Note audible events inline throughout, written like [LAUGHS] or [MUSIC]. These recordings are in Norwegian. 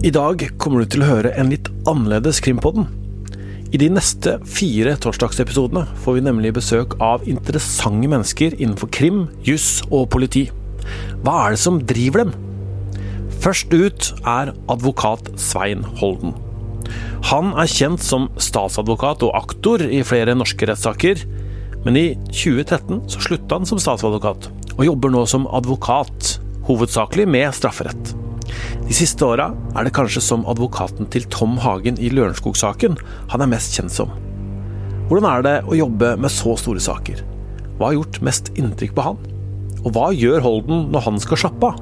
I dag kommer du til å høre en litt annerledes Krimpodden. I de neste fire torsdagsepisodene får vi nemlig besøk av interessante mennesker innenfor krim, juss og politi. Hva er det som driver dem? Først ut er advokat Svein Holden. Han er kjent som statsadvokat og aktor i flere norske rettssaker, men i 2013 så slutta han som statsadvokat, og jobber nå som advokat, hovedsakelig med strafferett. De siste åra er det kanskje som advokaten til Tom Hagen i Lørenskog-saken han er mest kjent som. Hvordan er det å jobbe med så store saker? Hva har gjort mest inntrykk på han? Og hva gjør Holden når han skal slappe av?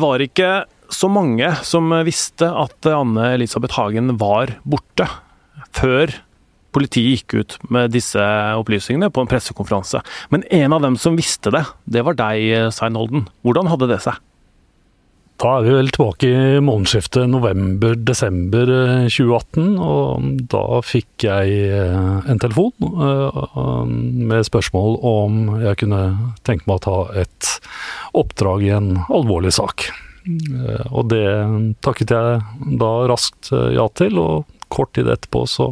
Det var ikke så mange som visste at Anne Elisabeth Hagen var borte, før politiet gikk ut med disse opplysningene på en pressekonferanse. Men en av dem som visste det, det var deg, Svein Holden. Hvordan hadde det seg? Da er vi vel tilbake i månedsskiftet november-desember 2018, og da fikk jeg eh, en telefon eh, med spørsmål om jeg kunne tenke meg å ta et oppdrag i en alvorlig sak. Eh, og det takket jeg da raskt ja til, og kort tid etterpå så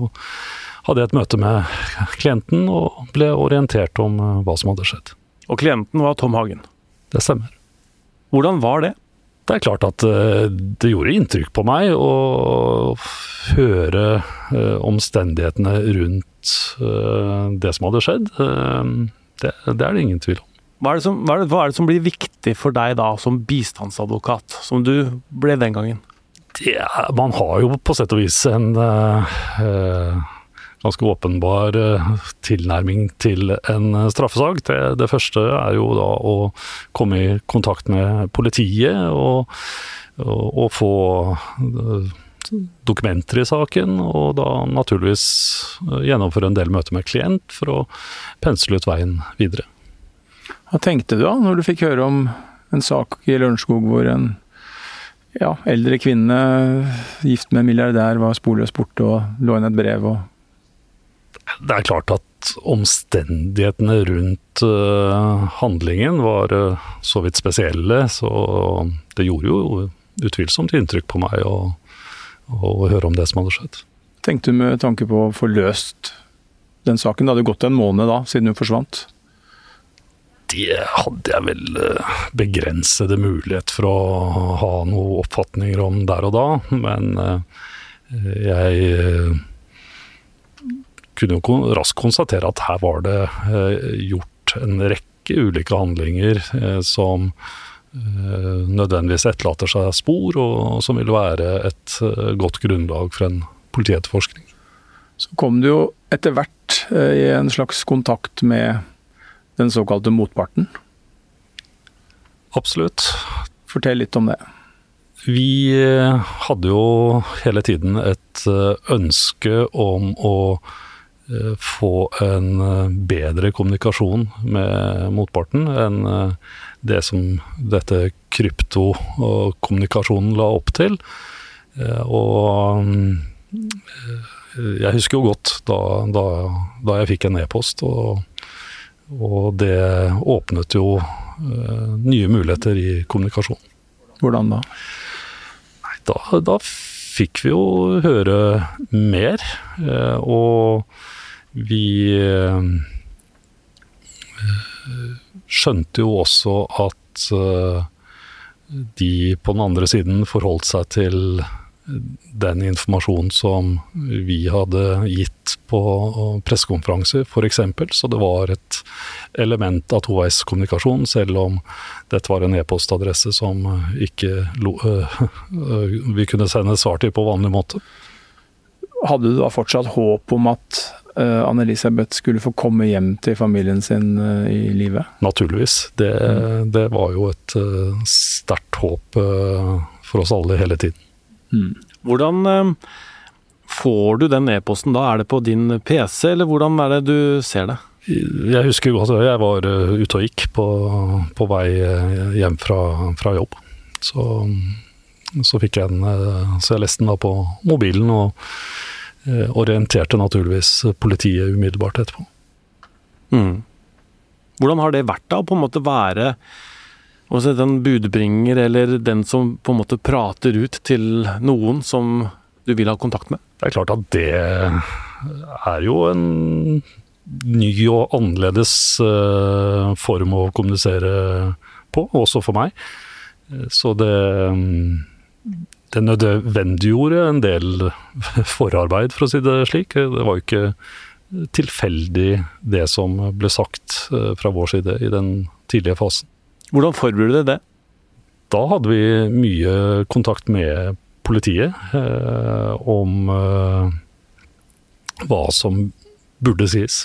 hadde jeg et møte med klienten og ble orientert om hva som hadde skjedd. Og klienten var Tom Hagen? Det stemmer. Hvordan var det? Det er klart at eh, det gjorde inntrykk på meg å høre eh, omstendighetene rundt eh, det som hadde skjedd. Det, det er det ingen tvil om. Hva er, som, hva, er det, er, som, blir viktig for deg da, som bistandsadvokat, som du ble den gangen? Det, man har jo på sett og vis en uh, ganske åpenbar eh, tilnærming til en eh, straffesak. Det, det, første er jo da å komme i kontakt med politiet og, og, og få eh, dokumenter i saken, og da naturligvis gjennomføre en del møter med klient for å pensle ut veien videre. Hva tenkte du da, når du fikk høre om en sak i Lørenskog hvor en ja, eldre kvinne gift med en milliardær var sporløst borte og lå inn et brev og det er klart at omstendighetene rundt uh, handlingen var uh, så vidt spesielle, så det gjorde jo utvilsomt inntrykk på meg å, å, høre om det som hadde skjedd. Tenkte du med tanke på å få løst den saken? Det hadde gått en måned da, siden hun forsvant? Det hadde jeg vel eh, begrensede mulighet for å ha noen oppfatninger om der og da, men jeg kunne jo raskt konstatere at her var det eh, gjort en rekke ulike handlinger eh, som eh, nødvendigvis etterlater seg spor, og som vil være et godt grunnlag for en politietterforskning. Så kom du jo etter hvert i en slags kontakt med den såkalte motparten. Absolutt. Fortell litt om det. Vi hadde jo hele tiden et ønske om å få en eh, bedre kommunikasjon med motparten enn eh, det som dette kryptokommunikasjonen la opp til. Og jeg husker jo godt da, da, da jeg fikk en e-post, og, og, det åpnet jo nye muligheter i kommunikasjon. Hvordan da? Nei, da, da fikk vi jo høre mer, og vi eh, skjønte jo også at eh, de på den andre siden forholdt seg til den informasjonen som vi hadde gitt på pressekonferanser, f.eks. Så det var et element av toveiskommunikasjon, selv om dette var en e-postadresse som ikke øh, [LAUGHS] vi kunne sende svar til på vanlig måte. Hadde du da fortsatt håp om at Anne-Elisabeth skulle få komme hjem til familien sin uh, i livet? Naturligvis. Det, mm. det var jo et uh, sterkt håp for oss alle hele tiden. Mm. Hvordan får du den e-posten da? Er det på din PC, eller hvordan er det du ser det? Jeg husker godt at jeg var ute og gikk på, på vei hjem fra, fra jobb. Så, så, fikk jeg den Så jeg leste den da på mobilen, og orienterte naturligvis politiet umiddelbart etterpå. Mm. Hvordan har det vært da, å på en måte være også den budbringer, eller den som på en måte prater ut til noen som du vil ha kontakt med? Det er klart at det er jo en ny og annerledes uh, form å kommunisere på, også for meg. Så det, det nødvendiggjorde en del forarbeid, for å si det slik. Det var jo ikke tilfeldig det som ble sagt uh, fra vår side i den tidlige fasen. Hvordan forberedte du det? Da hadde vi mye kontakt med politiet eh, om eh, hva som burde sies.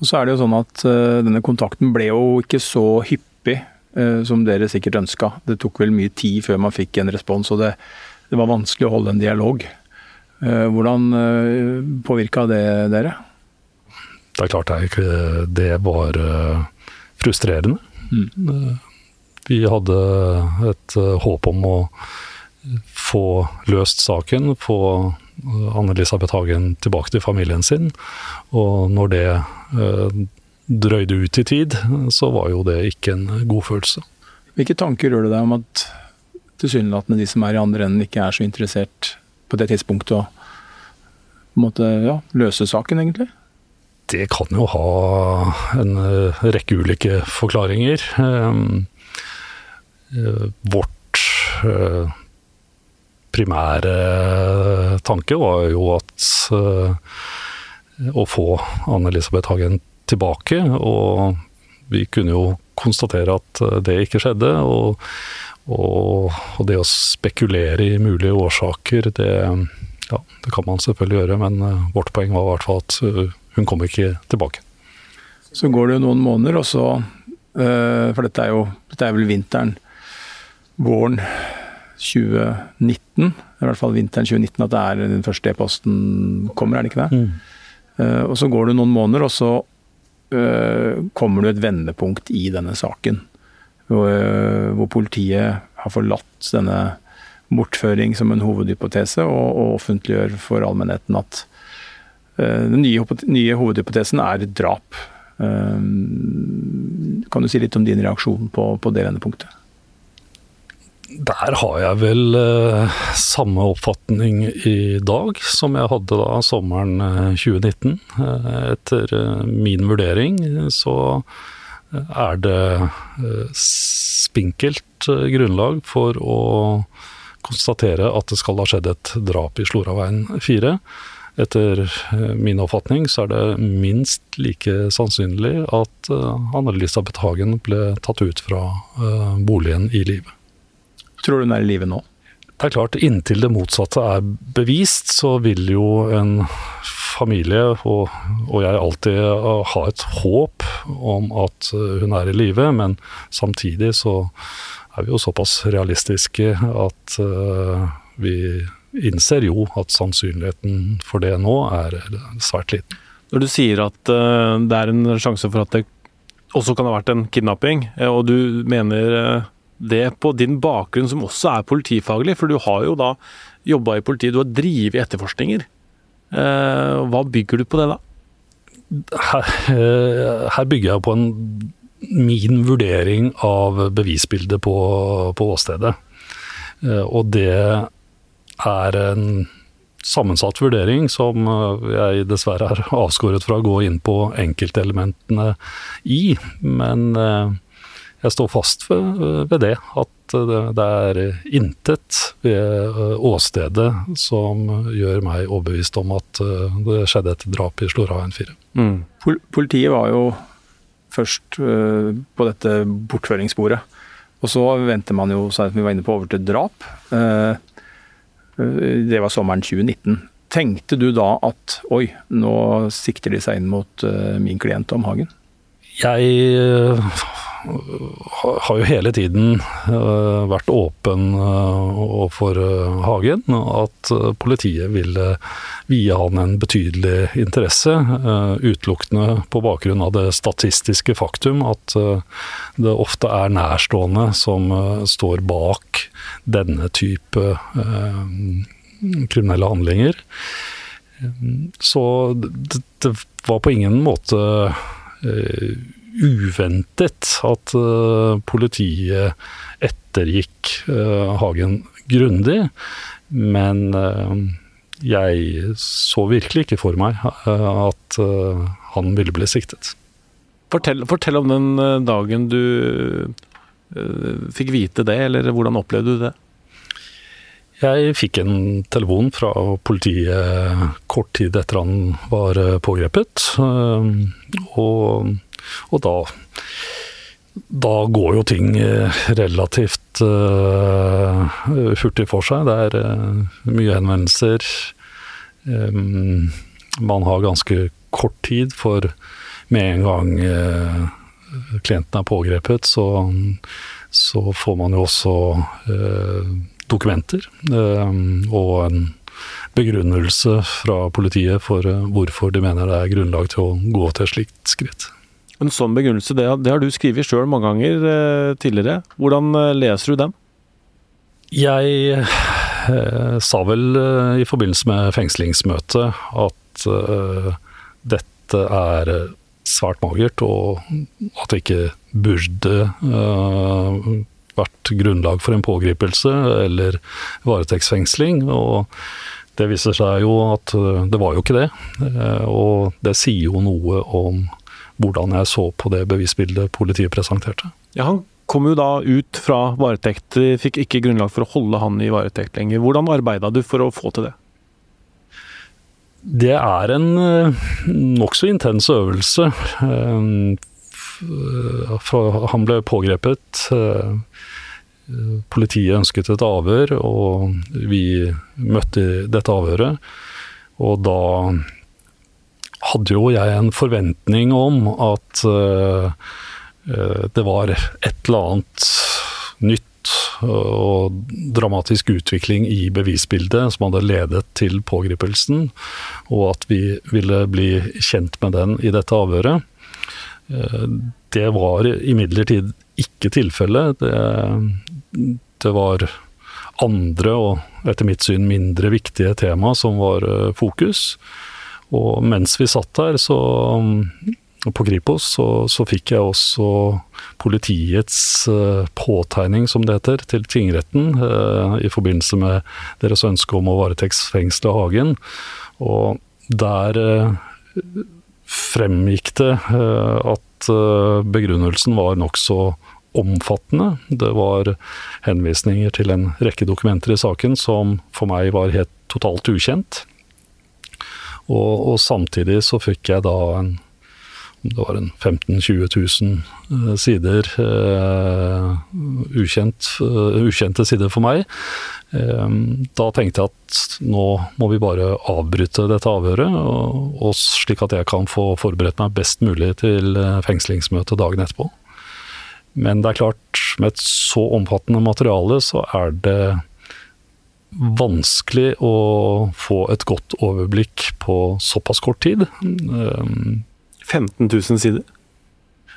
Og så er det jo sånn at eh, Denne kontakten ble jo ikke så hyppig uh, som dere sikkert ønska. Det tok vel mye tid før man fikk en respons, og det, det var vanskelig å holde en dialog. Uh, hvordan påvirka det dere? Det er klart det, det var frustrerende. Mm. Vi hadde et eh, håp om å få løst saken, få eh, Anne-Elisabeth Hagen tilbake til familien sin. Og når det eh, drøyde ut i tid, så var jo det ikke en god følelse. Hvilke tanker gjør du deg om at tilsynelatende de som er i andre enden, ikke er så interessert på det tidspunktet å måtte, ja, løse saken, egentlig? Det kan jo ha en rekke ulike forklaringer. Eh, vårt eh, primære tanke var jo at eh, å få Anne-Elisabeth Hagen tilbake, og vi kunne jo konstatere at det ikke skjedde. Og, og, og det å spekulere i mulige årsaker, det, ja, det kan man selvfølgelig gjøre, men vårt poeng var i hvert fall at hun kom ikke tilbake. Så går det jo noen måneder, og så For dette er jo dette er vel vinteren våren 2019, i hvert fall vinteren 2019, at det er den første e-posten kommer, er det ikke det? Mm. Uh, og så går det noen måneder, og så uh, kommer det et vendepunkt i denne saken. Hvor, uh, hvor, politiet har forlatt denne bortføring som en hovedhypotese, og, og offentliggjør for allmennheten at den nye, nye, hovedhypotesen er drap. kan du si litt om din reaksjon på, på det vendepunktet? Der har jeg vel uh, samme oppfatning i dag som jeg hadde da sommeren 2019. Eh, eh, etter eh, min vurdering så eh, er det eh, spinkelt grunnlag for å konstatere at det skal ha skjedd et drap i Sloraveien 4. Etter min oppfatning så er det minst like sannsynlig at Anne-Elisabeth Hagen ble tatt ut fra boligen i live. Tror du hun er i live nå? Det er klart, inntil det motsatte er bevist, så vil jo en familie og, og jeg alltid ha et håp om at hun er i live, men samtidig så er vi jo såpass realistiske at uh, vi innser jo at sannsynligheten for det nå er svært liten. Når du sier at uh, det er en sjanse for at det også kan ha vært en kidnapping, eh, og du mener uh, det på din bakgrunn, som også er politifaglig, for du har jo da jobba i politiet, du har drevet etterforskninger. Eh, hva bygger du på det da? Her, eh, her bygger jeg på en, min vurdering av bevisbildet på, på åstedet. Eh, og det er en sammensatt vurdering som jeg dessverre er avskåret fra å gå inn på enkeltelementene i. Men jeg står fast ved, ved det. At det, er intet ved øh, åstedet som gjør meg overbevist om at øh, det skjedde et drap i Slorhaven 4. Mm. Politiet var jo først øh, på dette bortføringssporet. Og så vendte man jo, som vi var inne på, over til drap. Det var sommeren 2019. Tenkte du da at oi, nå sikter de seg inn mot min klient Tom Hagen? Jeg har jo hele tiden vært åpen overfor Hagen. At politiet ville vie han en betydelig interesse, utelukkende på bakgrunn av det statistiske faktum at det ofte er nærstående som står bak denne type kriminelle handlinger. Så det, var på ingen måte uventet at uh, politiet ettergikk uh, Hagen grundig. Men jeg så virkelig ikke for meg at han ville bli siktet. Fortell, fortell om den dagen du fikk vite det, eller hvordan opplevde du det? Jeg fikk en telefon fra politiet kort tid etter han var eh, pågrepet. Eh, og, og da da går jo ting eh, relativt uh, hurtig for seg. Det er uh, mye henvendelser. Man har ganske kort tid, for med en gang klienten er pågrepet, så, så, får man jo også dokumenter eh, og en begrunnelse fra politiet for eh, hvorfor de mener det er grunnlag til å gå til et slikt skritt. En sånn begrunnelse, det, det har du skrevet sjøl mange ganger eh, tidligere. Hvordan leser du den? Jeg eh, sa vel eh, i forbindelse med fengslingsmøtet at eh, dette er svært magert, og at det ikke burde vært grunnlag for en pågripelse eller varetektsfengsling. og det viser seg jo at eh, det var jo ikke det. Eh, og det sier jo noe om hvordan jeg så på det bevisbildet politiet presenterte. Ja, Han kom jo da ut fra varetekt, fikk ikke grunnlag for å holde han i varetekt lenger. Hvordan arbeida du for å få til det? Det er en eh, nokså intens øvelse. Han ble pågrepet Politiet ønsket et avhør, og vi møtte dette avhøret. Og da hadde jo jeg en forventning om at uh, det var et eller annet nytt og dramatisk utvikling i bevisbildet som hadde ledet til pågripelsen, og at vi ville bli kjent med den i dette avhøret. Uh, det var imidlertid ikke tilfellet. Det, det, var andre og etter mitt syn mindre viktige tema som var eh, fokus. Og mens vi satt der så, på Kripos, så, så fikk jeg også politiets uh, påtegning, som det heter, til tingretten uh, i forbindelse med deres ønske om å varetektsfengsle Hagen. Og der uh, fremgikk det at Eh, begrunnelsen var nokså omfattende. Det var henvisninger til en rekke dokumenter i saken som for meg var helt totalt ukjent. Og, og samtidig så fikk jeg da en det var en 15 000-20 000 sider uh, ukjent, uh, ukjente sider for meg. Um, da tenkte jeg at nå må vi bare avbryte dette avhøret, og, og slik at jeg kan få forberedt meg best mulig til fengslingsmøtet dagen etterpå. Men det er klart, med et så omfattende materiale, så er det vanskelig å få et godt overblikk på såpass kort tid. Um, 15 000 sider?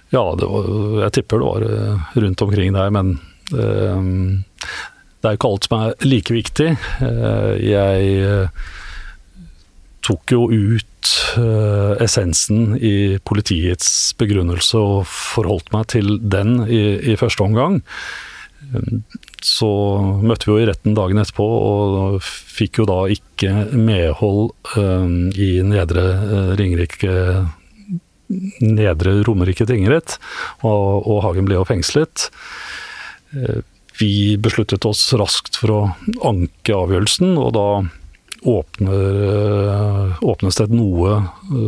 Ja, var, jeg tipper det var eh, rundt omkring der, men uh, det er jo ikke alt som er like viktig. Uh, jeg tok jo ut essensen i politiets begrunnelse og forholdt meg til den i, i første omgang. Så møtte vi jo i retten dagen etterpå og fikk jo da ikke medhold i Nedre Ringerike Nedre Romerike tingrett, og, og, Hagen ble jo fengslet. Eh, vi besluttet oss raskt for å anke avgjørelsen, og da åpner, eh, åpnes det et noe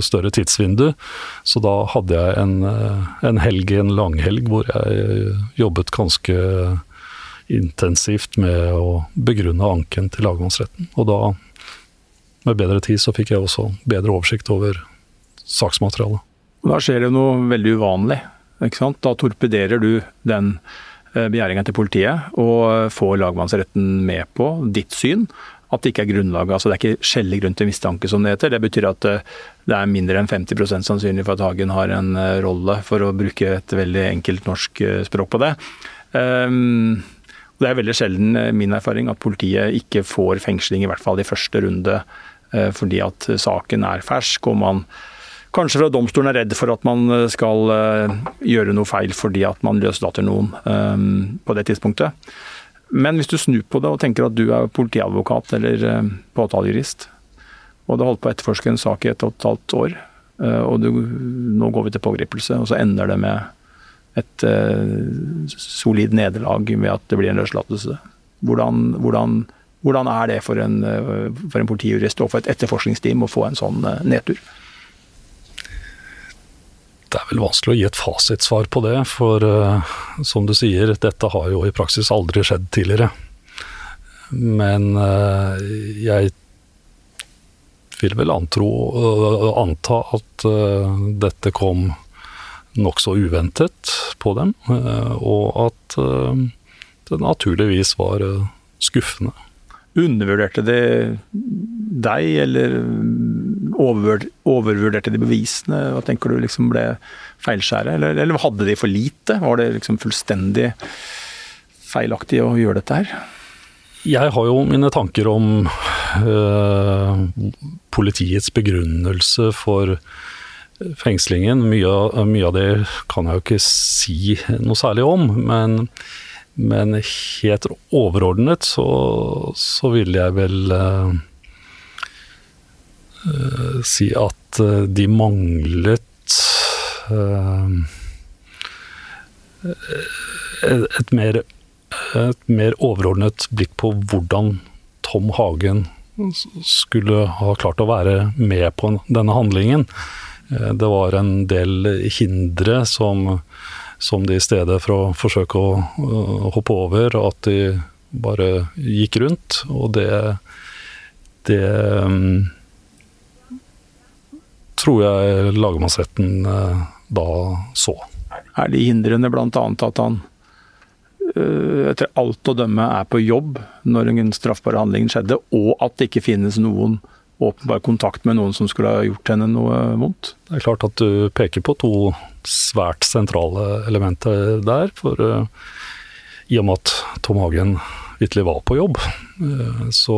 større tidsvindu. Så da hadde jeg en, en helg, en langhelg, hvor jeg jobbet ganske intensivt med å begrunne anken til lagmannsretten. Og da, med bedre tid, så fikk jeg også bedre oversikt over saksmaterialet. Da skjer det noe veldig uvanlig. ikke sant? Da torpederer du den begjæringa til politiet og får lagmannsretten med på ditt syn at det ikke er grunnlag, altså det er ikke skjellig grunn til mistanke, som det heter. Det betyr at det er mindre enn 50 sannsynlig for at Hagen har en rolle, for å bruke et veldig enkelt norsk språk på det. Um, det er veldig sjelden min erfaring at politiet ikke får fengsling, i hvert fall i første runde, fordi at saken er fersk og man kanskje fra domstolen er redd for at man skal gjøre noe feil fordi at man løslater noen på det tidspunktet. Men hvis du snur på det og tenker at du er politiadvokat eller påtalejurist, og du har holdt på å etterforske en sak i et og et halvt år, og du, nå går vi til pågripelse, og så ender det med et uh, solid nederlag ved at det blir en løslatelse. Hvordan, hvordan, hvordan, er det for en, for en politijurist og for et etterforskningsteam å få en sånn nedtur? Det er vel vanskelig å gi et fasitsvar på det, for uh, som du sier, dette har jo i praksis aldri skjedd tidligere. Men uh, jeg vil vel antro, uh, anta at dette kom nokså uventet på dem, og at det naturligvis var skuffende. Undervurderte de deg, eller overvurderte de bevisene? Hva tenker du liksom ble feilskjæret, eller, eller, hadde de for lite? Var det liksom fullstendig feilaktig å gjøre dette her? Jeg har jo mine tanker om øh, politiets begrunnelse for fengslingen. Mye, mye, av det kan jeg jo ikke si noe særlig om, men men helt overordnet så, så vil jeg vel uh, uh, si at uh, de manglet et mer, et mer overordnet blikk på hvordan Tom Hagen skulle ha klart å være med på denne handlingen. Det var en del hindre som som de i stedet for å forsøke å, hoppe over, at de bare gikk rundt. Og det, det um, tror jeg lagmannsretten uh, da så. Er de hindrene bl.a. at han uh, etter alt å dømme er på jobb når en straffbar handling skjedde, og at det ikke finnes noen åpenbar kontakt med noen som skulle ha gjort henne noe vondt? Det er klart at du peker på to svært sentrale elementer der. For uh, i og med at Tom Hagen vitterlig var på jobb, uh, så,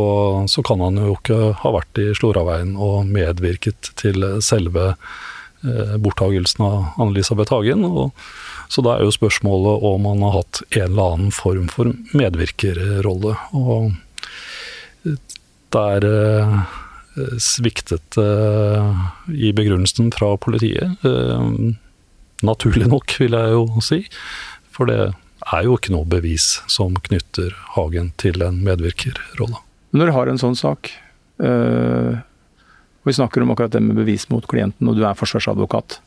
så, kan han jo ikke ha vært i Sloraveien og medvirket til selve uh, borttagelsen av Anne-Elisabeth Hagen. Og, så da er jo spørsmålet om han har hatt en eller annen form for medvirkerrolle. Og der sviktet i begrunnelsen fra politiet. Naturlig nok, vil jeg jo si. For det er jo ikke noe bevis som knytter Hagen til en medvirkerrolle. Når du har en sånn sak, og vi snakker om akkurat det med bevis mot klienten, og du er forsvarsadvokat,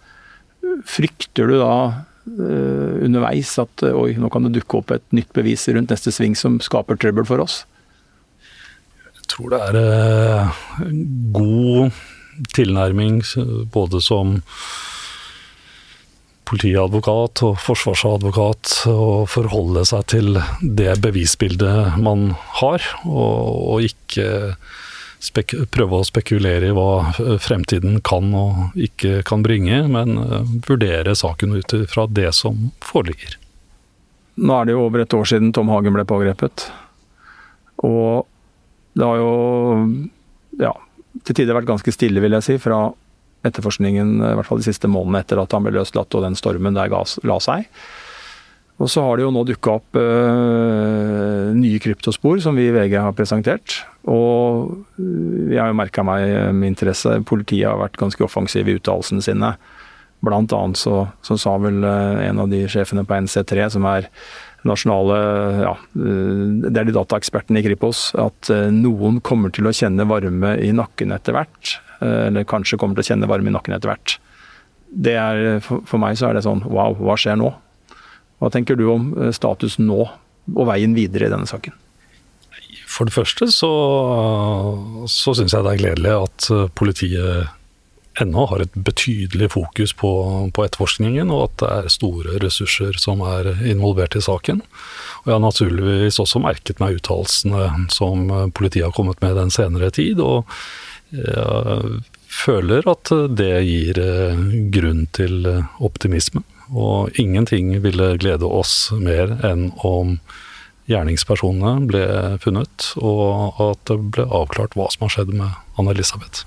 frykter du da underveis at oi, nå kan det dukke opp et nytt bevis rundt neste sving som skaper trøbbel for oss? Tror det er eh, god tilnærming både som politiadvokat og forsvarsadvokat å forholde seg til det bevisbildet man har, og, og ikke prøve å spekulere i hva fremtiden kan og ikke kan bringe, men uh, vurdere saken ut fra det som foreligger. Nå er det jo over et år siden Tom Hagen ble pågrepet. Og det har jo ja, til tider vært ganske stille, vil jeg si, fra etterforskningen, i hvert fall de siste månedene etter at han ble løslatt og den stormen der la seg. Og så har det jo nå dukka opp øh, nye kryptospor som vi i VG har presentert. Og jeg har jo merka meg med interesse Politiet har vært ganske offensive i uttalelsene sine. Blant annet så, så, sa vel en av de sjefene på NC3, som er nasjonale ja, Det er de dataekspertene i Kripos, at noen kommer til å kjenne varme i nakken etter hvert. Eh, eller kanskje kommer til å kjenne varme i nakken etter hvert. Det er, for meg så er det sånn wow, hva skjer nå? Hva tenker du om status nå og veien videre i denne saken? For det første så, så syns jeg det er gledelig at eh, politiet ennå har et betydelig fokus på, på, etterforskningen, og at det er store ressurser som er involvert i saken. Og jeg har naturligvis også merket meg uttalelsene som politiet har kommet med den senere tid, og jeg føler at det gir eh, grunn til optimisme. Og ingenting ville glede oss mer enn om gjerningspersonene ble funnet, og at det ble avklart hva som har skjedd med Anne-Elisabeth.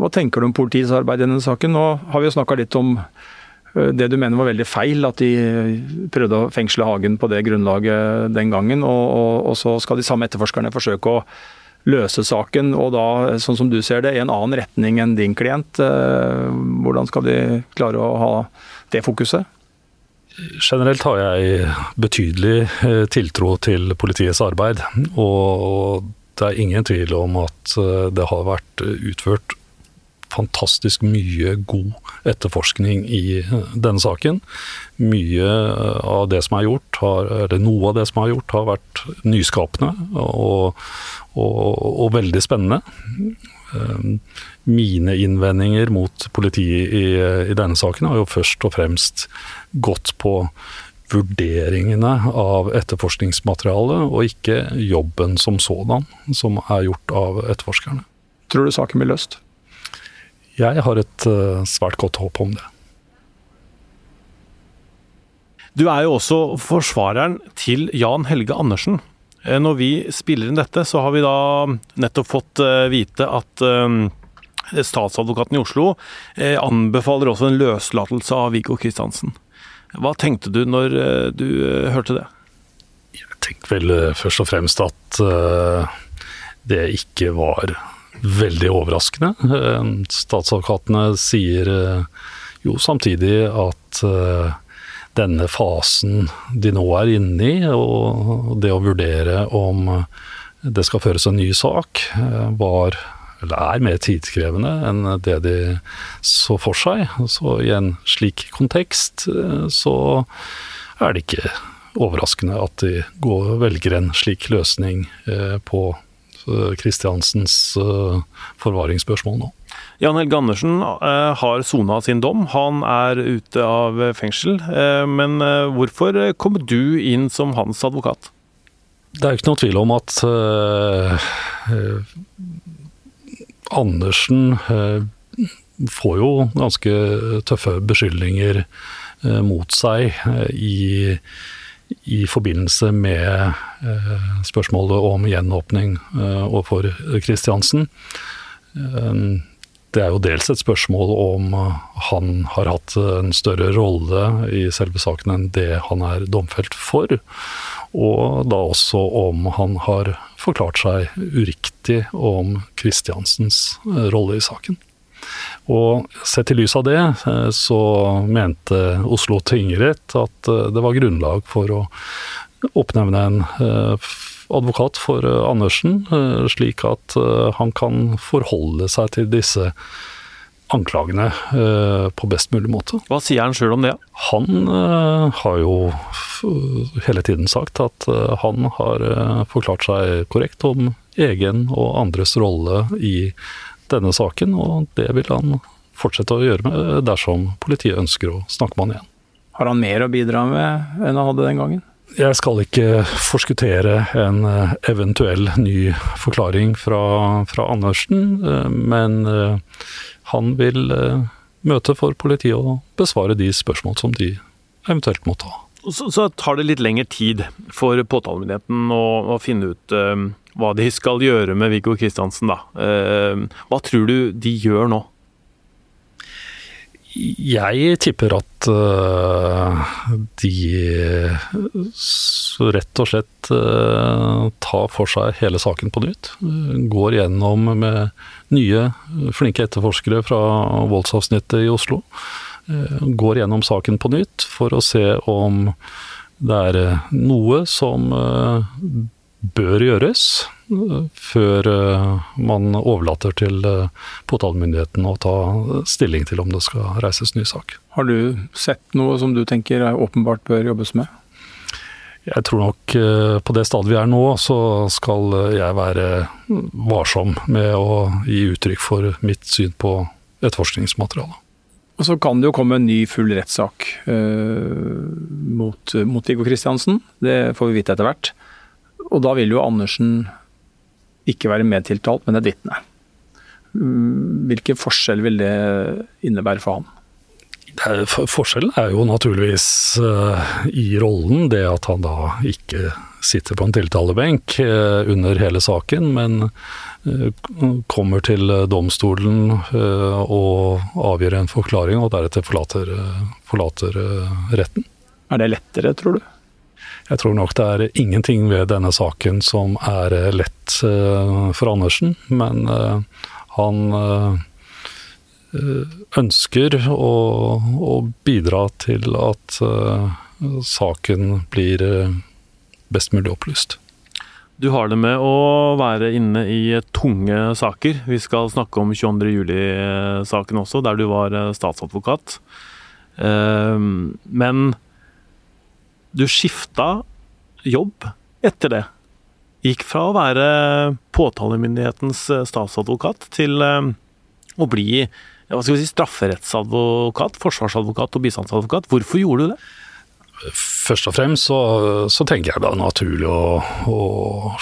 Hva tenker du om politiets arbeid i denne saken? Nå har vi jo snakka litt om øh, det du mener var veldig feil, at de prøvde å fengsle Hagen på det grunnlaget den gangen. Og, og, og så skal de samme etterforskerne forsøke å løse saken, og da, sånn som du ser det, i en annen retning enn din klient. Øh, hvordan skal de klare å ha det fokuset? Generelt har jeg betydelig tiltro til politiets arbeid. Og det er ingen tvil om at det har vært utført fantastisk mye god etterforskning i eh, denne saken. Mye eh, av det som er gjort, har, eller noe av det som er gjort, har vært nyskapende og, og, og veldig spennende. Eh, mine innvendinger mot politiet i, i, denne saken har jo først og fremst gått på vurderingene av etterforskningsmaterialet, og ikke jobben som sådan, som er gjort av etterforskerne. Tror du saken blir løst? Jeg har et uh, svært godt håp om det. Du er jo også forsvareren til Jan Helge Andersen. Eh, når vi spiller inn dette, så har vi da nettopp fått uh, vite at statsadvokaten i Oslo anbefaler også en løslatelse av Viggo Kristiansen. Hva tenkte du når du hørte det? Jeg tenkte vel først og fremst at det ikke var veldig overraskende. Eh, statsadvokatene sier eh, jo samtidig at eh, denne fasen de nå er inne i, og det å vurdere om det skal føres en ny sak, var eller er mer tidskrevende enn det de så for seg. Så i en slik kontekst så er det ikke overraskende at de går, velger en slik løsning på Kristiansens eh, forvaringsspørsmål nå. Jan Helge Andersen eh, har sona sin dom. Han er ute av fengsel. Eh, men hvorfor kom du inn som hans advokat? Det er jo ikke noe tvil om at Andersen får jo ganske tøffe beskyldninger mot seg i i forbindelse med eh, spørsmålet om gjenåpning eh, overfor Kristiansen. Eh, det er jo dels et spørsmål om han har hatt en større rolle i selve saken enn det han er domfelt for. Og da også om han har forklart seg uriktig om Kristiansens rolle i saken. Og sett i lys av det, eh, så mente Oslo tingrett at eh, det var grunnlag for å oppnevne en eh, advokat for Andersen, slik at han kan forholde seg til disse anklagene på best mulig måte. Hva sier han sjøl om det? Han har jo hele tiden sagt at han har forklart seg korrekt om egen og andres rolle i denne saken, og det vil han fortsette å gjøre med dersom politiet ønsker å snakke med han igjen. Har han mer å bidra med enn han hadde den gangen? Jeg skal ikke forskuttere en eh, eventuell ny forklaring fra, fra Andersen, eh, men eh, han vil møte for politiet og besvare de spørsmål som de eventuelt måtte ha. Så, så tar det litt lengre tid for påtalemyndigheten å, å finne ut hva de skal gjøre med Viggo Kristiansen, da. Eh, hva tror du de gjør nå? Jeg tipper at uh, de rett og slett uh, tar for seg hele saken på nytt. Går gjennom med nye, flinke etterforskere fra voldsavsnittet i Oslo. Uh, går gjennom saken på nytt for å se om det er noe som bør gjøres før eh, man overlater til eh, påtalemyndigheten å ta stilling til om det skal reises ny sak. Har du sett noe som du tenker er åpenbart bør jobbes med? Jeg tror nok eh, på det stadiet vi er nå, så skal jeg være varsom med å gi uttrykk for mitt syn på etterforskningsmaterialet. Og Så kan det jo komme en ny full rettssak uh, mot, mot Viggo Kristiansen. Det får vi vite etter hvert. Og da vil jo Andersen ikke være medtiltalt, men er vitne. Mm, hvilken forskjell vil det innebære for han? Er, forskjellen er jo naturligvis uh, i rollen det at han da ikke sitter på en tiltalebenk uh, under hele saken, men uh, kommer til domstolen og avgjør en forklaring, og deretter forlater, forlater retten. Er det lettere, tror du? Jeg tror nok det er ingenting ved denne saken som er lett for Andersen, men han ønsker å, bidra til at saken blir best mulig opplyst. Du har det med å være inne i tunge saker. Vi skal snakke om 22. juli-saken også, der du var eh, statsadvokat. Men du skifta jobb etter det. Gikk fra å være påtalemyndighetens statsadvokat til å bli hva skal vi si, strafferettsadvokat, forsvarsadvokat og bistandsadvokat. Hvorfor gjorde du det? Først og fremst så, så tenker jeg det er naturlig å, å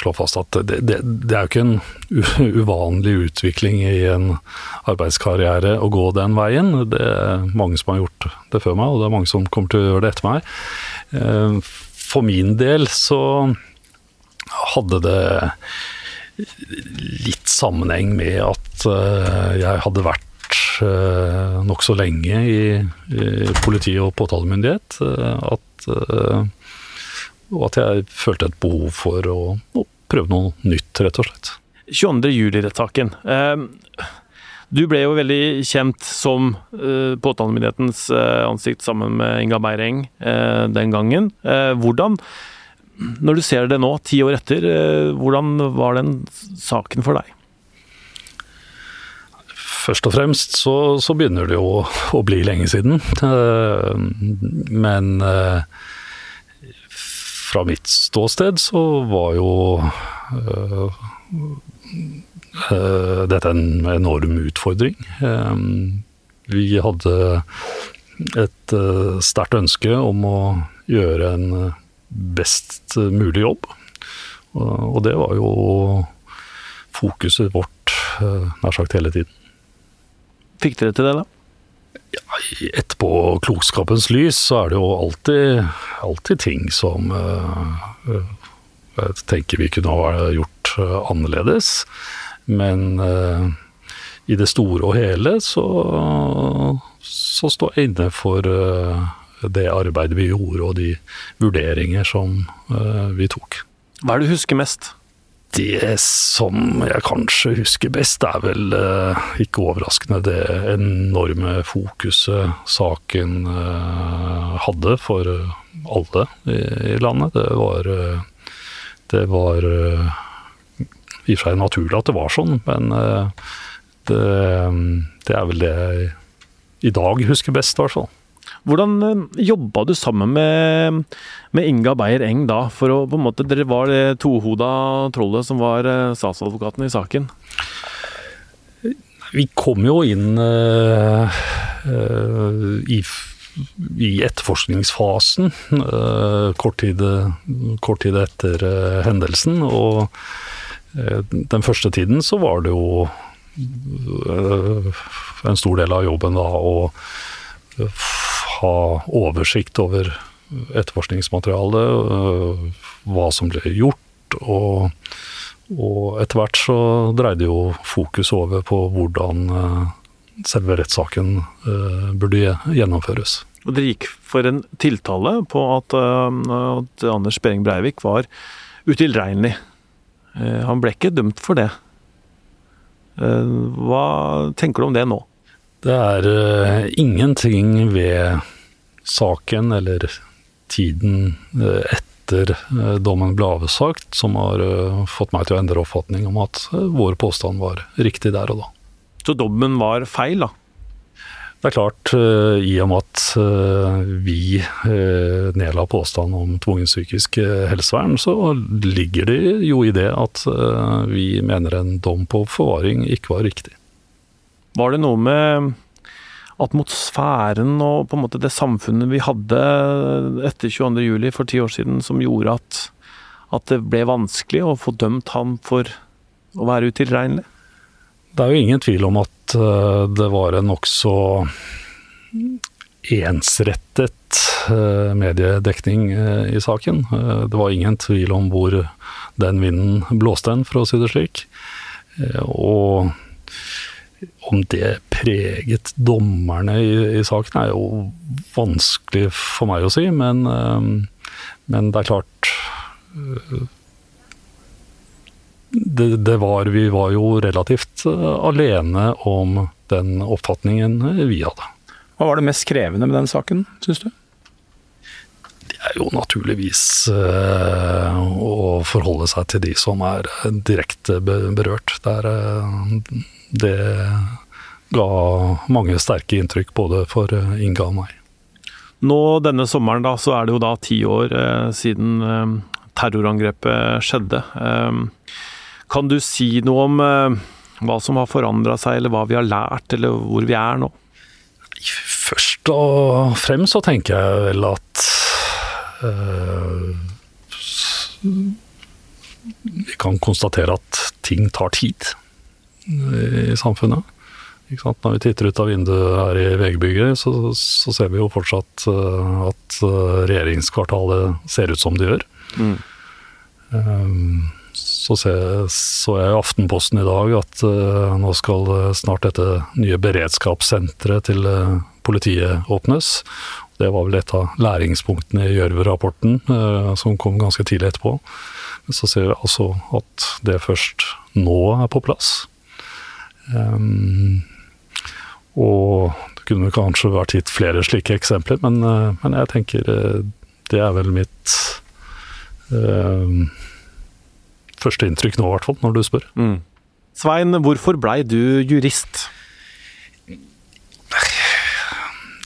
slå fast at det, det, det, er jo ikke en uvanlig utvikling i en arbeidskarriere å gå den veien. Det er mange som har gjort det før meg, og det er mange som kommer til å gjøre det etter meg. Eh, for min del så hadde det litt sammenheng med at eh, jeg hadde vært uh, nokså lenge i, i politi og påtalemyndighet. At, og at jeg følte et behov for å, å prøve noe nytt, rett og slett. 22. juli-rettssaken. Du ble jo veldig kjent som påtalemyndighetens ansikt sammen med Inga Beireng den gangen. Hvordan, når du ser det nå, ti år etter, hvordan var den saken for deg? først og fremst så, så begynner det jo å, bli lenge siden. Men fra mitt ståsted så var jo uh, er en enorm utfordring. Vi hadde et uh, sterkt ønske om å gjøre en best mulig jobb. Og det var jo fokuset vårt nær sagt hele tiden. Fikk dere til det, da? Ja, etterpå klokskapens lys så er det jo alltid, alltid ting som jeg tenker vi kunne ha gjort annerledes. Men uh, i det store og hele så, så står jeg inne for det arbeidet vi gjorde og de vurderinger som vi tok. Hva er det du husker mest? Det som jeg kanskje husker best, er vel ikke overraskende det enorme fokuset saken hadde for alle i, landet. Det var, det var i og for seg naturlig at det var sånn, men eh, det, det, er vel det jeg i dag husker best, i hvert fall. Hvordan eh, jobba du sammen med, med Inga Beyer-Eng da, for å på en måte Dere var det tohoda trollet som var eh, statsadvokaten i saken? Vi kom jo inn uh, uh, i, i, etterforskningsfasen uh, kort, tid, kort, tid, etter hendelsen. Og den første tiden så var det jo en stor del av jobben da å ha oversikt over etterforskningsmaterialet, hva som ble gjort. Og, og etter hvert så dreide jo fokus over på hvordan selve rettssaken burde gjennomføres. Og Dere gikk for en tiltale på at, at Anders Behring Breivik var utilregnelig. Han ble ikke dømt for det. Hva tenker du om det nå? Det er uh, ingenting ved saken eller tiden etter dommen ble avsagt som har fått meg til å endre oppfatning om at vår påstand var riktig der og da. Så dommen var feil, da? Det er klart, i og med at vi nedla påstand om tvungent psykisk helsevern, så ligger det jo i det at vi mener en dom på forvaring ikke var riktig. Var det noe med atmosfæren og på en måte det samfunnet vi hadde etter 22.07. for ti år siden som gjorde at, at det ble vanskelig å få dømt ham for å være utilregnelig? Det er jo ingen tvil om at uh, det var en nokså ensrettet uh, mediedekning uh, i saken. det var ingen tvil om hvor den vinden blåste hen, for å si det slik. og om det preget dommerne i, i, saken, er jo vanskelig for meg å si. Men, men det er klart det, det, var Vi var jo relativt eh, alene om den oppfatningen vi hadde. Hva var det mest krevende med den saken, syns du? Det er jo naturligvis uh, å forholde seg til de som er direkte berørt. Der, det ga mange sterke inntrykk både for Inga og meg. Nå denne sommeren da, så er det jo da ti år siden terrorangrepet skjedde. Kan du si noe om eh, hva som har forandra seg, eller hva vi har lært, eller hvor vi er nå? Først og fremst så tenker jeg vel at øh, Vi kan konstatere at ting tar tid i samfunnet. Når vi titter ut av vinduet her i VG-bygget, så, så, ser vi jo fortsatt at regjeringskvartalet ser ut som det gjør. Mm. Um, så så jeg i Aftenposten i dag at uh, nå skal uh, snart dette nye beredskapssenteret til uh, politiet åpnes. Det var vel et av læringspunktene i Gjørv-rapporten, som kom ganske tidlig etterpå. Så ser vi altså at det først nå er på plass. Um, og det kunne kanskje vært gitt flere slike eksempler, men, men jeg tenker det er vel mitt uh, første inntrykk nå, i hvert fall, når du spør. Mm. Svein, hvorfor blei du jurist?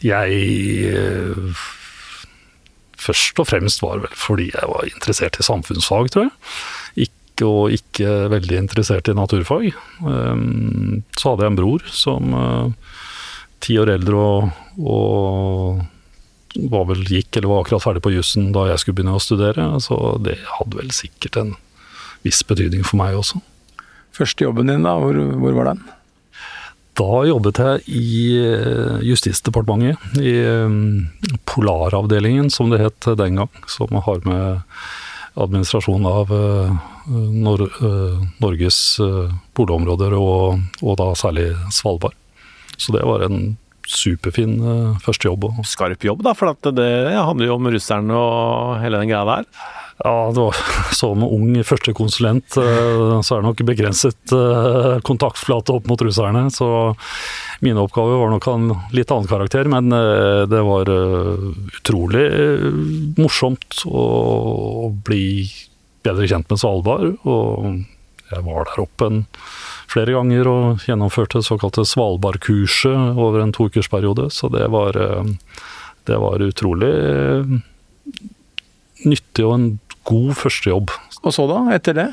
Jeg eh, Først og fremst var det vel fordi jeg var interessert i samfunnsfag, tror jeg. Ikke, og ikke veldig interessert i naturfag. Um, så hadde jeg en bror som uh, ti år eldre og, og var vel gikk eller var akkurat ferdig på jussen da jeg skulle begynne å studere, så det hadde vel sikkert en viss betydning for meg også. Første jobben din, da, hvor, hvor var den? Da jobbet jeg i eh, Justisdepartementet, i eh, Polaravdelingen som det het den gang. Som har med administrasjon av eh, Nor Norges polområder, og, og, da særlig Svalbard. Så det var en superfin første jobb. Skarp jobb, da, for det handler jo om russerne og hele den greia der? Ja, det var, [LAUGHS] Som ung førstekonsulent eh, så er det nok begrenset eh, kontaktflate opp mot russerne. Så mine oppgaver var nok av en litt annen karakter, men eh, det var utrolig morsomt å bli bedre kjent med Svalbard. Og jeg var der oppe en, flere ganger og gjennomførte såkalte Svalbardkurset over en to ukers så det var, det var utrolig nyttig og en god førstejobb. Og så, da? Etter det?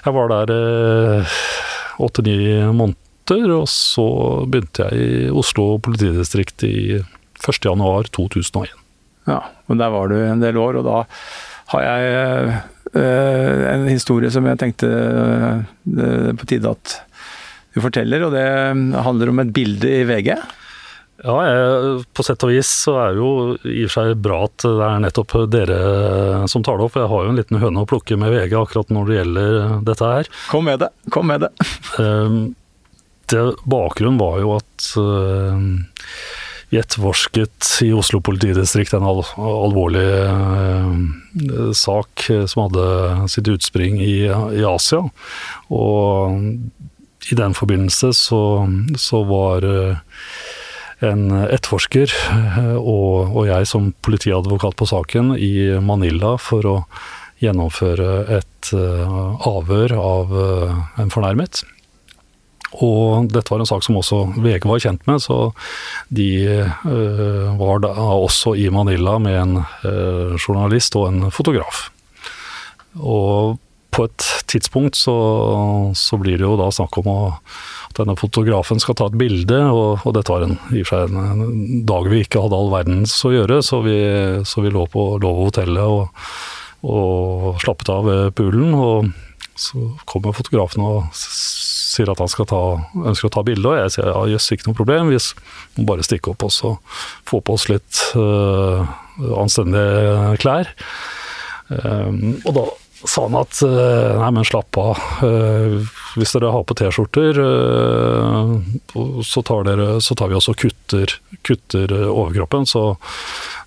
Jeg var der eh, åtte-ni eh, måneder, og så begynte jeg i Oslo politidistrikt i 1.1.2001. Ja, og der var du en del år, og da har jeg eh, en historie som jeg tenkte eh, på tide at du forteller, og det handler om et bilde i VG. Ja, jeg, på sett og vis så er det jo i og for seg bra at det er nettopp dere som tar det opp. Jeg har jo en liten høne å plukke med VG akkurat når det gjelder dette her. Kom med det, kom med det. Ehm, det bakgrunnen var jo at vi etterforsket i Oslo politidistrikt en al alvorlig uh, sak som hadde sitt utspring i, i Asia. Og i den forbindelse så, så var uh, en etterforsker eh, og, og, jeg som politiadvokat på saken i Manila for å gjennomføre et uh, avhør av uh, en fornærmet. Og dette var en sak som også VG var kjent med, så de uh, var da også i Manila med en journalist og en fotograf. Og på et tidspunkt så, så, blir det jo da snakk om å, denne fotografen skal ta et bilde, og, og dette var en, i og for seg en, en, dag vi ikke hadde all verdens å gjøre, så vi, så vi lå på lå hotellet og, og slappet av ved poolen. Og så kommer fotografen og sier at han ta, ønsker å ta bilde, og jeg sier ja, jøss, ikke noe problem, vi må bare stikke opp oss og få på oss litt øh, anstendige klær. Um, og da sa han at uh, nei, men slapp av. Uh, hvis dere har på T-skjorter, uh, så, så, tar vi også kutter, kutter overkroppen. Så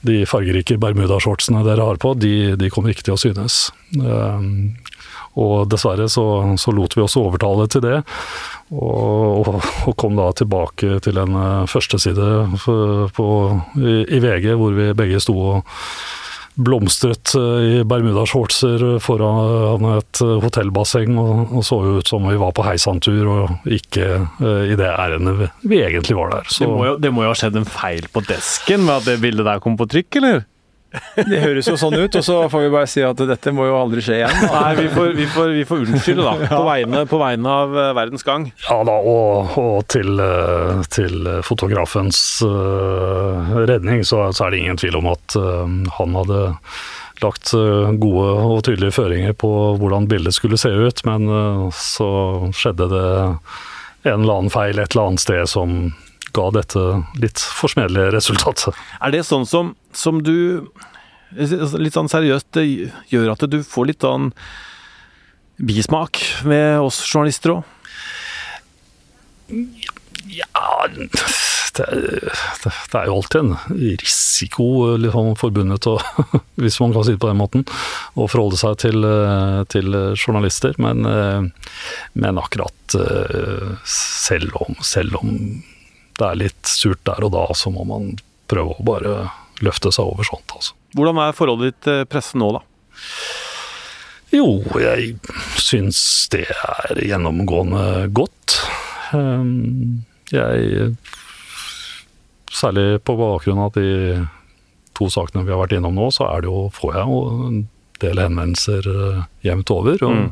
de fargerike bermudashortsene dere har på, de, de, kommer ikke til å synes. Og dessverre så, så, lot vi oss overtale til det, og, og, og kom da tilbake til en førsteside på, i, i VG hvor vi begge sto og blomstret eh, i bermudashortser foran et eh, hotellbasseng og, og så ut som vi var på heisantur og ikke uh, i det ærendet vi egentlig var der. Det må, jo, det, må jo, ha skjedd en feil på desken med at det bildet der kom på trykk, eller? Det høres jo sånn ut, og så får vi bare si at dette må jo aldri skje igjen. Nei, vi får, vi får, vi får unnskylde, da. På vegne, på vegne, av uh, verdens gang. Ja da, og, og til, uh, til, fotografens uh, redning så, så, er det ingen tvil om at han hadde lagt gode og tydelige føringer på hvordan bildet skulle se ut, men så skjedde det en eller annen feil et eller annet sted som ga dette litt forsmedelige resultatet. Er det sånn som, som du Litt sånn seriøst det gjør at du får litt sånn bismak med oss journalister òg? Ja det, det, det, er jo alltid en risiko liksom, forbundet, og, [LAUGHS] hvis man kan si det på den måten, å forholde seg til, til journalister. Men, men akkurat selv om, selv om det er litt surt der og da, så må man prøve å bare løfte seg over sånt. Altså. Hvordan er forholdet ditt til pressen nå, da? Jo, jeg syns det er gjennomgående godt. Ehm, jeg Særlig på bakgrunn av de to sakene vi har vært innom nå, så er det jo, får jeg jo en del henvendelser eh, jevnt over. Og, mm.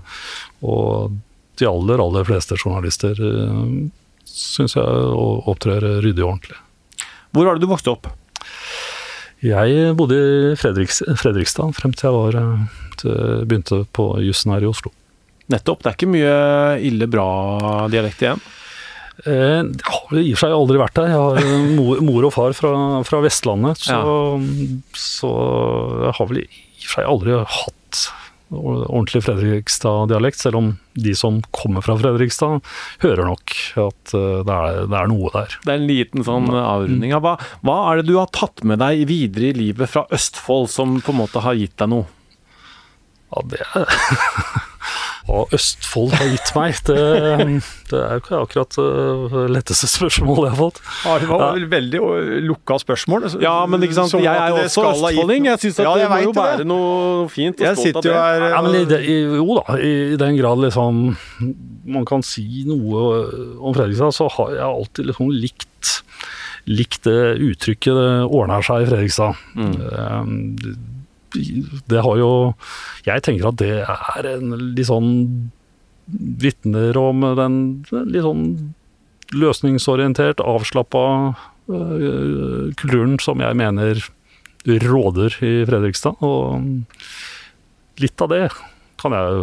og de aller, aller fleste journalister eh, syns jeg opptrer ryddig og ordentlig. Hvor var det du vokste opp? Jeg bodde i Fredriks, Fredrikstad frem til jeg var, begynte på jussen her i Oslo. Nettopp. Det er ikke mye ille bra dialekt igjen? Eh, det har i og for seg aldri vært der. Jeg har mor, mor og far fra, fra Vestlandet, så, ja. så, jeg har vel i og for seg aldri hatt ordentlig Fredrikstad-dialekt, selv om de som kommer fra Fredrikstad, hører nok at eh, det er, det er noe der. Det er en liten sånn avrunding. Hva, hva er det du har tatt med deg videre i livet fra Østfold som på en måte har gitt deg noe? Ja, det er [LAUGHS] hva Østfold har gitt meg, det, det er jo ikke akkurat det uh, letteste spørsmålet jeg har fått. Ja, det var ja. veldig lukka spørsmål. Ja, men ikke sant, jeg er jo også østfolding. Jeg syns ja, det må jo være noe fint jeg sitter jo det. Her, ja, men i, det, jo da, i den grad liksom man kan si noe om Fredrikstad, så har jeg alltid liksom likt likt det uttrykket 'det ordner seg i Fredrikstad'. Mm. Det har jo Jeg tenker at det er en litt sånn Vitner om den litt sånn løsningsorientert, avslappa uh, kulturen som jeg mener råder i Fredrikstad. Og litt av det kan jeg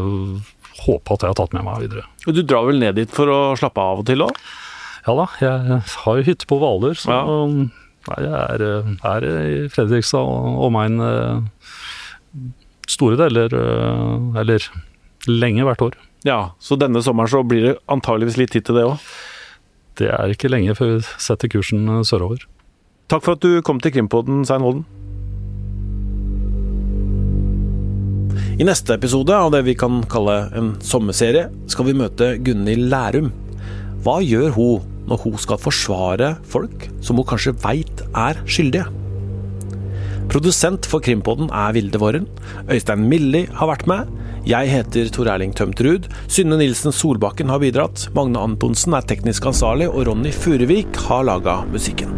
håpe at jeg har tatt med meg videre. Og Du drar vel ned dit for å slappe av av og til òg? Ja da, jeg har jo hytte på Hvaler, så ja. Nei, jeg er, er, i Fredrikstad og omegn store deler, eh, eller lenge hvert år. Ja, så denne sommeren så blir det antageligvis litt tid til det òg? Det er ikke lenge før vi setter kursen eh, sørover. Takk for at du kom til Krimpodden, Svein Holden. I neste episode av det vi kan kalle en sommerserie, skal vi møte Gunhild Lærum. Hva gjør hun når hun skal forsvare folk som hun kanskje veit er skyldige? Produsent for Krimpodden er Vilde Våren. Øystein Milli har vært med. Jeg heter Tor Erling Tømtrud. Synne Nilsen Solbakken har bidratt. Magne Antonsen er teknisk ansvarlig, og Ronny Furuvik har laga musikken.